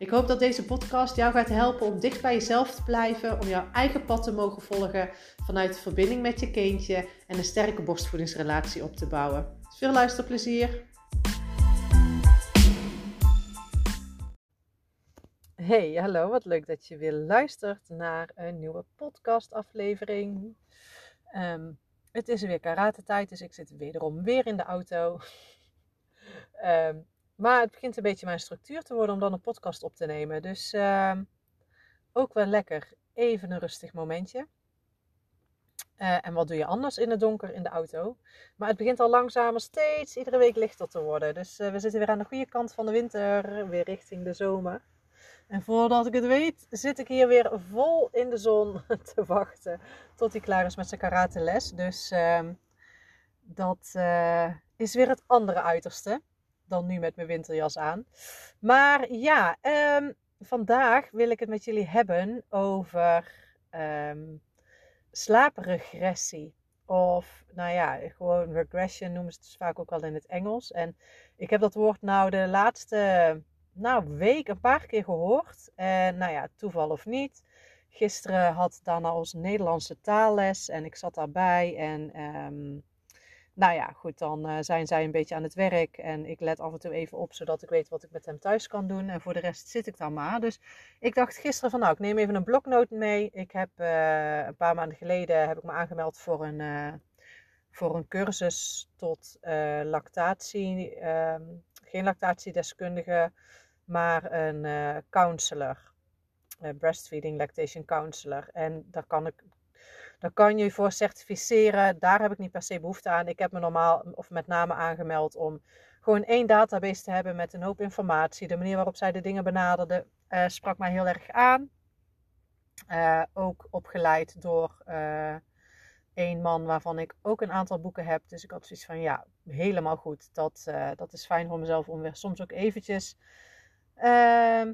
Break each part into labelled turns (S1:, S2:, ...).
S1: Ik hoop dat deze podcast jou gaat helpen om dicht bij jezelf te blijven, om jouw eigen pad te mogen volgen vanuit de verbinding met je kindje en een sterke borstvoedingsrelatie op te bouwen. Veel luisterplezier! Hey, hallo, wat leuk dat je weer luistert naar een nieuwe podcastaflevering. Um, het is weer karate tijd, dus ik zit wederom weer in de auto. Um, maar het begint een beetje mijn structuur te worden om dan een podcast op te nemen. Dus uh, ook wel lekker even een rustig momentje. Uh, en wat doe je anders in het donker in de auto? Maar het begint al langzamer steeds iedere week lichter te worden. Dus uh, we zitten weer aan de goede kant van de winter, weer richting de zomer. En voordat ik het weet, zit ik hier weer vol in de zon te wachten tot hij klaar is met zijn karate les. Dus uh, dat uh, is weer het andere uiterste dan nu met mijn winterjas aan. Maar ja, um, vandaag wil ik het met jullie hebben over um, slaapregressie. Of nou ja, gewoon regression noemen ze het dus vaak ook wel in het Engels. En ik heb dat woord nou de laatste nou, week een paar keer gehoord. En nou ja, toeval of niet. Gisteren had Dana ons Nederlandse taalles en ik zat daarbij. En um, nou ja, goed, dan uh, zijn zij een beetje aan het werk. En ik let af en toe even op, zodat ik weet wat ik met hem thuis kan doen. En voor de rest zit ik dan maar. Dus ik dacht gisteren van, nou, ik neem even een bloknoot mee. Ik heb uh, een paar maanden geleden heb ik me aangemeld voor een, uh, voor een cursus tot lactatie. Ehm, geen lactatiedeskundige, maar een counselor. breastfeeding lactation counselor. En daar kan ik dan kan je voor certificeren. Daar heb ik niet per se behoefte aan. Ik heb me normaal of met name aangemeld om gewoon één database te hebben met een hoop informatie. De manier waarop zij de dingen benaderde uh, sprak mij heel erg aan. Uh, ook opgeleid door uh, een man waarvan ik ook een aantal boeken heb. Dus ik had zoiets van ja, helemaal goed. Dat, dat is fijn voor mezelf om weer soms ook eventjes ehm,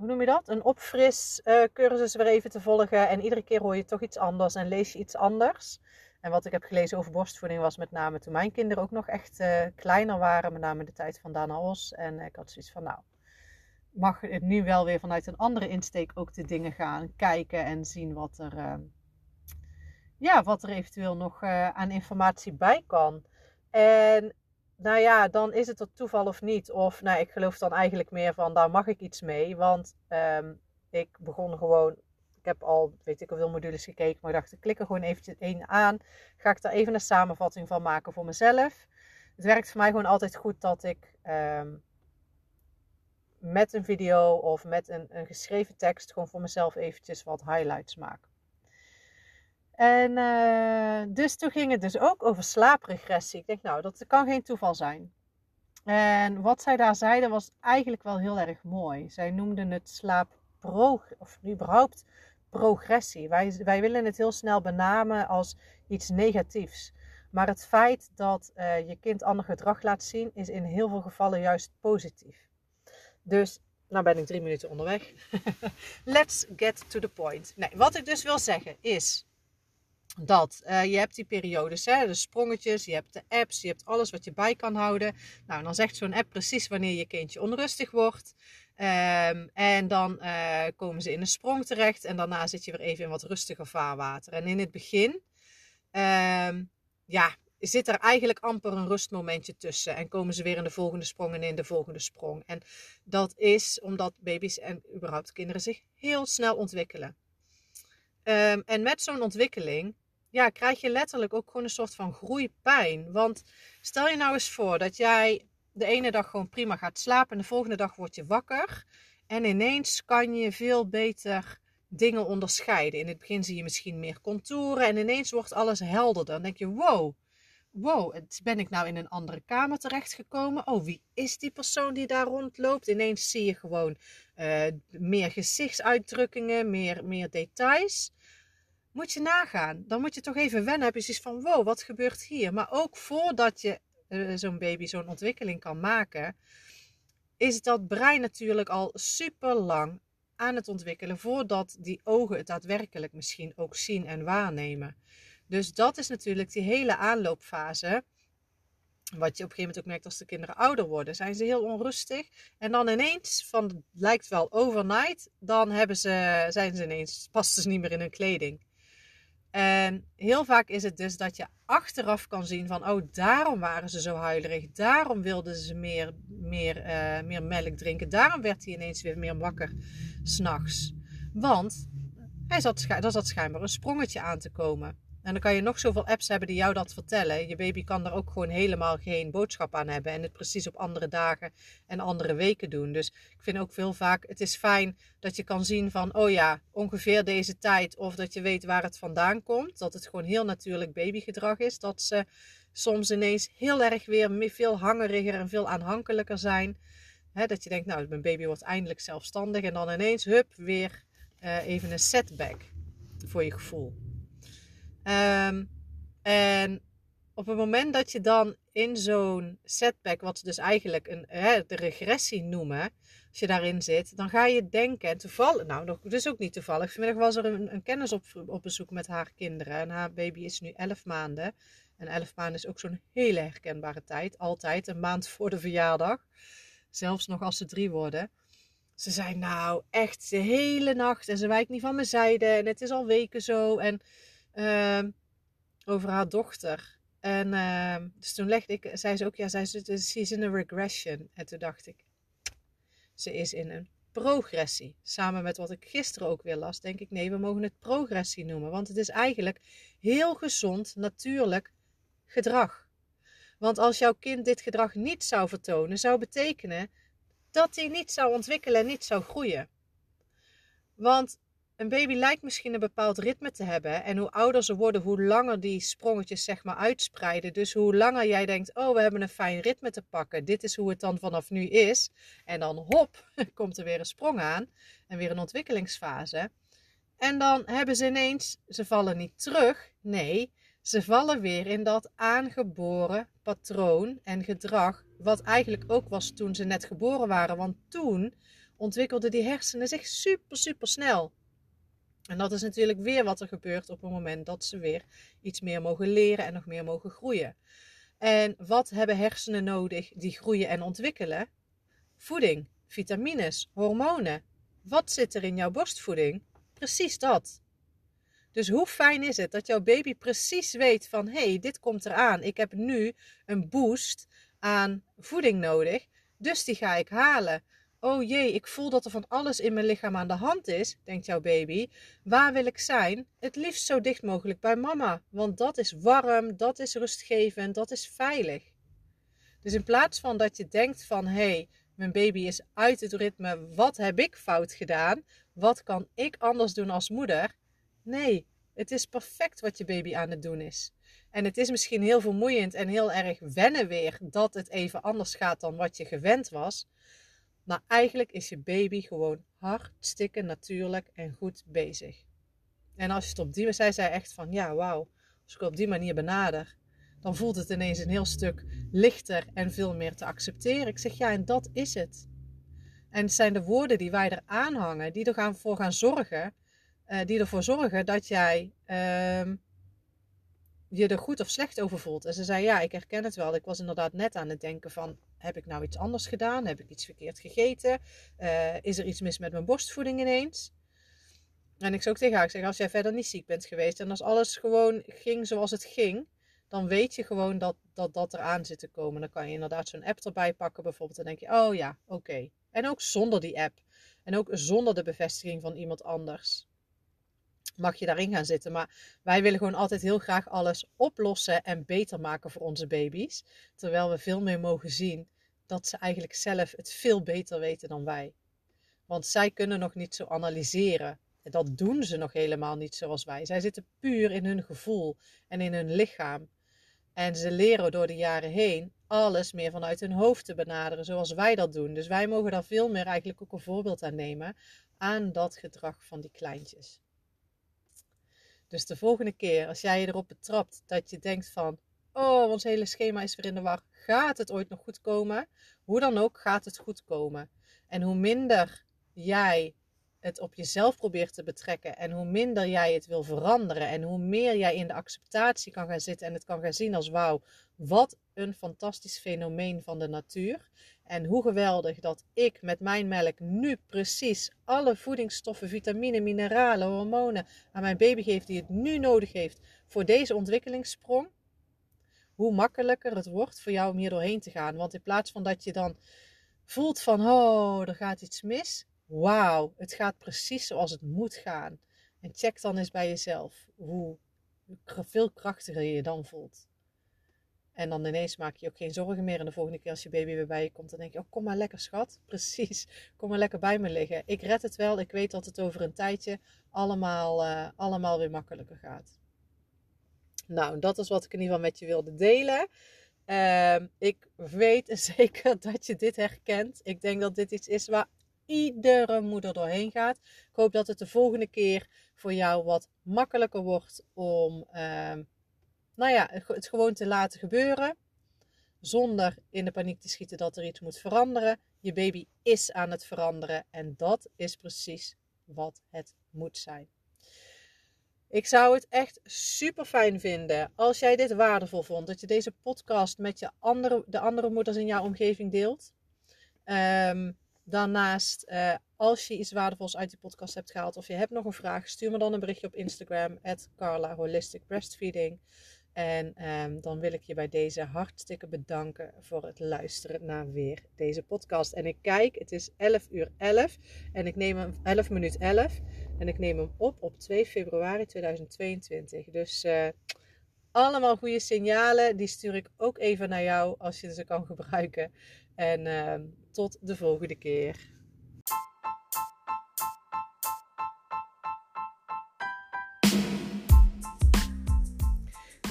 S1: hoe noem je dat? Een opfris uh, cursus weer even te volgen. En iedere keer hoor je toch iets anders en lees je iets anders. En wat ik heb gelezen over borstvoeding was met name toen mijn kinderen ook nog echt uh, kleiner waren. Met name de tijd van Dana Os. En ik had zoiets van, nou, mag het nu wel weer vanuit een andere insteek ook de dingen gaan kijken en zien wat er, uh, ja, wat er eventueel nog aan informatie bij kan. En nou ja, dan is het het toeval of niet. Of nou, ik geloof dan eigenlijk meer van, daar mag ik iets mee. Want um, ik begon gewoon, ik heb al, weet ik hoeveel modules gekeken. Maar ik dacht, ik klik er gewoon eventjes één aan. Ga ik daar even een samenvatting van maken voor mezelf. Het werkt voor mij gewoon altijd goed dat ik um, met een video of met een, een geschreven tekst gewoon voor mezelf eventjes wat highlights maak. En uh, dus toen ging het dus ook over slaapregressie. Ik denk, nou, dat kan geen toeval zijn. En wat zij daar zeiden was eigenlijk wel heel erg mooi. Zij noemden het slaappro, of überhaupt progressie. Wij, wij willen het heel snel benamen als iets negatiefs. Maar het feit dat uh, je kind ander gedrag laat zien, is in heel veel gevallen juist positief. Dus, nou ben ik drie minuten onderweg. Let's get to the point. Nee, wat ik dus wil zeggen is dat. Uh, je hebt die periodes, hè, de sprongetjes, je hebt de apps, je hebt alles wat je bij kan houden. Nou, dan zegt zo'n app precies wanneer je kindje onrustig wordt. Um, en dan uh, komen ze in een sprong terecht en daarna zit je weer even in wat rustiger vaarwater. En in het begin, um, ja, zit er eigenlijk amper een rustmomentje tussen. En komen ze weer in de volgende sprong en in de volgende sprong. En dat is omdat baby's en überhaupt kinderen zich heel snel ontwikkelen. Um, en met zo'n ontwikkeling ja, krijg je letterlijk ook gewoon een soort van groeipijn. Want stel je nou eens voor dat jij de ene dag gewoon prima gaat slapen en de volgende dag word je wakker. En ineens kan je veel beter dingen onderscheiden. In het begin zie je misschien meer contouren en ineens wordt alles helderder. Dan denk je, wow, wow, ben ik nou in een andere kamer terechtgekomen? Oh, wie is die persoon die daar rondloopt? Ineens zie je gewoon uh, meer gezichtsuitdrukkingen, meer, meer details. Moet je nagaan. Dan moet je toch even wennen. Heb je zoiets van, wow, wat gebeurt hier? Maar ook voordat je uh, zo'n baby zo'n ontwikkeling kan maken, is dat brein natuurlijk al super lang aan het ontwikkelen voordat die ogen het daadwerkelijk misschien ook zien en waarnemen. Dus dat is natuurlijk die hele aanloopfase. Wat je op een gegeven moment ook merkt als de kinderen ouder worden, zijn ze heel onrustig. En dan ineens, van lijkt wel overnight, dan hebben ze, zijn ze ineens, passen ze niet meer in hun kleding. En heel vaak is het dus dat je achteraf kan zien van, oh, daarom waren ze zo huilerig. Daarom wilden ze meer, meer, uh, meer melk drinken. Daarom werd hij ineens weer meer wakker s'nachts. Want hij zat, zat schijnbaar een sprongetje aan te komen. En dan kan je nog zoveel apps hebben die jou dat vertellen. Je baby kan er ook gewoon helemaal geen boodschap aan hebben. En het precies op andere dagen en andere weken doen. Dus ik vind ook veel vaak, het is fijn dat je kan zien van, oh ja, ongeveer deze tijd. Of dat je weet waar het vandaan komt. Dat het gewoon heel natuurlijk babygedrag is. Dat ze soms ineens heel erg weer veel hangeriger en veel aanhankelijker zijn. dat je denkt, nou, mijn baby wordt eindelijk zelfstandig. En dan ineens, hup, weer uh, even een setback voor je gevoel. Um, en op het moment dat je dan in zo'n setback, wat ze dus eigenlijk een, hè, de regressie noemen, als je daarin zit, dan ga je denken, toevallig, nou, dus ook niet toevallig. Vanmiddag was er een, een kennis op, op bezoek met haar kinderen. En haar baby is nu 11 maanden. En 11 maanden is ook zo'n hele herkenbare tijd. Altijd een maand voor de verjaardag. Zelfs nog als ze drie worden. Ze zei nou echt de hele nacht en ze wijkt niet van mijn zijde. En het is al weken zo. En Ehm, over haar dochter. En uh, dus toen legde ik, zei ze ook, ja, zij is in een regression. En toen dacht ik, ze is in een progressie. Samen met wat ik gisteren ook weer las, denk ik, nee, we mogen het progressie noemen. Want het is eigenlijk heel gezond, natuurlijk gedrag. Want als jouw kind dit gedrag niet zou vertonen, zou betekenen dat hij niet zou ontwikkelen en niet zou groeien. Want een baby lijkt misschien een bepaald ritme te hebben. En hoe ouder ze worden, hoe langer die sprongetjes zeg maar uitspreiden. Dus hoe langer jij denkt, oh we hebben een fijn ritme te pakken. Dit is hoe het dan vanaf nu is. En dan hop, komt er weer een sprong aan. En weer een ontwikkelingsfase. En dan hebben ze ineens, ze vallen niet terug. Nee, ze vallen weer in dat aangeboren patroon en gedrag. Wat eigenlijk ook was toen ze net geboren waren. Want toen ontwikkelden die hersenen zich super, super snel. En dat is natuurlijk weer wat er gebeurt op het moment dat ze weer iets meer mogen leren en nog meer mogen groeien. En wat hebben hersenen nodig die groeien en ontwikkelen? Voeding, vitamines, hormonen. Wat zit er in jouw borstvoeding? Precies dat. Dus hoe fijn is het dat jouw baby precies weet van hé, hey, dit komt eraan. Ik heb nu een boost aan voeding nodig, dus die ga ik halen. Oh jee, ik voel dat er van alles in mijn lichaam aan de hand is, denkt jouw baby. Waar wil ik zijn? Het liefst zo dicht mogelijk bij mama, want dat is warm, dat is rustgevend, dat is veilig. Dus in plaats van dat je denkt van hé, hey, mijn baby is uit het ritme, wat heb ik fout gedaan? Wat kan ik anders doen als moeder? Nee, het is perfect wat je baby aan het doen is. En het is misschien heel vermoeiend en heel erg wennen weer dat het even anders gaat dan wat je gewend was. Maar eigenlijk is je baby gewoon hartstikke natuurlijk en goed bezig. En als je het op die manier, zij zei echt van ja, wauw, als ik op die manier benader, dan voelt het ineens een heel stuk lichter en veel meer te accepteren. Ik zeg ja, en dat is het. En het zijn de woorden die wij er aanhangen, die ervoor gaan zorgen, uh, die ervoor zorgen dat jij uh, je er goed of slecht over voelt. En ze zei, ja, ik herken het wel. Ik was inderdaad net aan het denken van, heb ik nou iets anders gedaan? Heb ik iets verkeerd gegeten? Uh, is er iets mis met mijn borstvoeding ineens? En ik zou ook tegen haar zeggen, als jij verder niet ziek bent geweest en als alles gewoon ging zoals het ging, dan weet je gewoon dat dat, dat eraan zit te komen. Dan kan je inderdaad zo'n app erbij pakken bijvoorbeeld. En denk je, oh ja, oké. En ook zonder die app. En ook zonder de bevestiging van iemand anders mag je daarin gaan zitten. Maar wij willen gewoon altijd heel graag alles oplossen en beter maken voor onze baby's. Terwijl we veel meer mogen zien dat ze eigenlijk zelf het veel beter weten dan wij. Want zij kunnen nog niet zo analyseren. Dat doen ze nog helemaal niet zoals wij. Zij zitten puur in hun gevoel en in hun lichaam. En ze leren door de jaren heen alles meer vanuit hun hoofd te benaderen, zoals wij dat doen. Dus wij mogen daar veel meer eigenlijk ook een voorbeeld aan nemen aan dat gedrag van die kleintjes. Dus de volgende keer, als jij je erop betrapt dat je denkt van, oh, ons hele schema is weer in de war, gaat het ooit nog goed komen? Hoe dan ook gaat het goed komen. En hoe minder jij het op jezelf probeert te betrekken en hoe minder jij het wil veranderen en hoe meer jij in de acceptatie kan gaan zitten en het kan gaan zien als wauw, wat een fantastisch fenomeen van de natuur. En hoe geweldig dat ik met mijn melk nu precies alle voedingsstoffen, vitamine, mineralen, hormonen aan mijn baby geef die het nu nodig heeft voor deze ontwikkelingssprong. Hoe makkelijker het wordt voor jou om hier doorheen te gaan. Want in plaats van dat je dan voelt van, oh, er gaat iets mis. Wauw, het gaat precies zoals het moet gaan. En check dan eens bij jezelf hoe veel krachtiger je je dan voelt. En dan ineens maak je ook geen zorgen meer. En de volgende keer als je baby weer bij je komt, dan denk je: Oh, kom maar lekker, schat. Precies. Kom maar lekker bij me liggen. Ik red het wel. Ik weet dat het over een tijdje allemaal, uh, allemaal weer makkelijker gaat. Nou, dat is wat ik in ieder geval met je wilde delen. Uh, ik weet zeker dat je dit herkent. Ik denk dat dit iets is waar iedere moeder doorheen gaat. Ik hoop dat het de volgende keer voor jou wat makkelijker wordt om. Uh, nou ja, het gewoon te laten gebeuren. Zonder in de paniek te schieten dat er iets moet veranderen. Je baby is aan het veranderen en dat is precies wat het moet zijn. Ik zou het echt super fijn vinden als jij dit waardevol vond. Dat je deze podcast met je andere, de andere moeders in jouw omgeving deelt. Um, daarnaast, uh, als je iets waardevols uit die podcast hebt gehaald of je hebt nog een vraag, stuur me dan een berichtje op Instagram, Carla Holistic Breastfeeding. En um, dan wil ik je bij deze hartstikke bedanken voor het luisteren naar weer deze podcast. En ik kijk, het is 11 uur 11 en ik neem hem 11 minuut 11 en ik neem hem op op 2 februari 2022. Dus uh, allemaal goede signalen, die stuur ik ook even naar jou als je ze kan gebruiken. En uh, tot de volgende keer.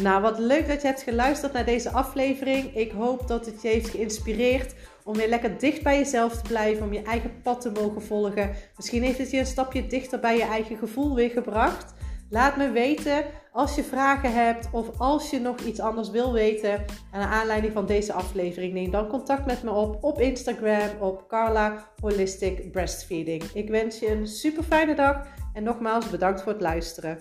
S1: Nou, wat leuk dat je hebt geluisterd naar deze aflevering. Ik hoop dat het je heeft geïnspireerd om weer lekker dicht bij jezelf te blijven, om je eigen pad te mogen volgen. Misschien heeft het je een stapje dichter bij je eigen gevoel weer gebracht. Laat me weten als je vragen hebt of als je nog iets anders wil weten aan aanleiding van deze aflevering. Neem dan contact met me op op Instagram op Carla Holistic Breastfeeding. Ik wens je een super fijne dag en nogmaals bedankt voor het luisteren.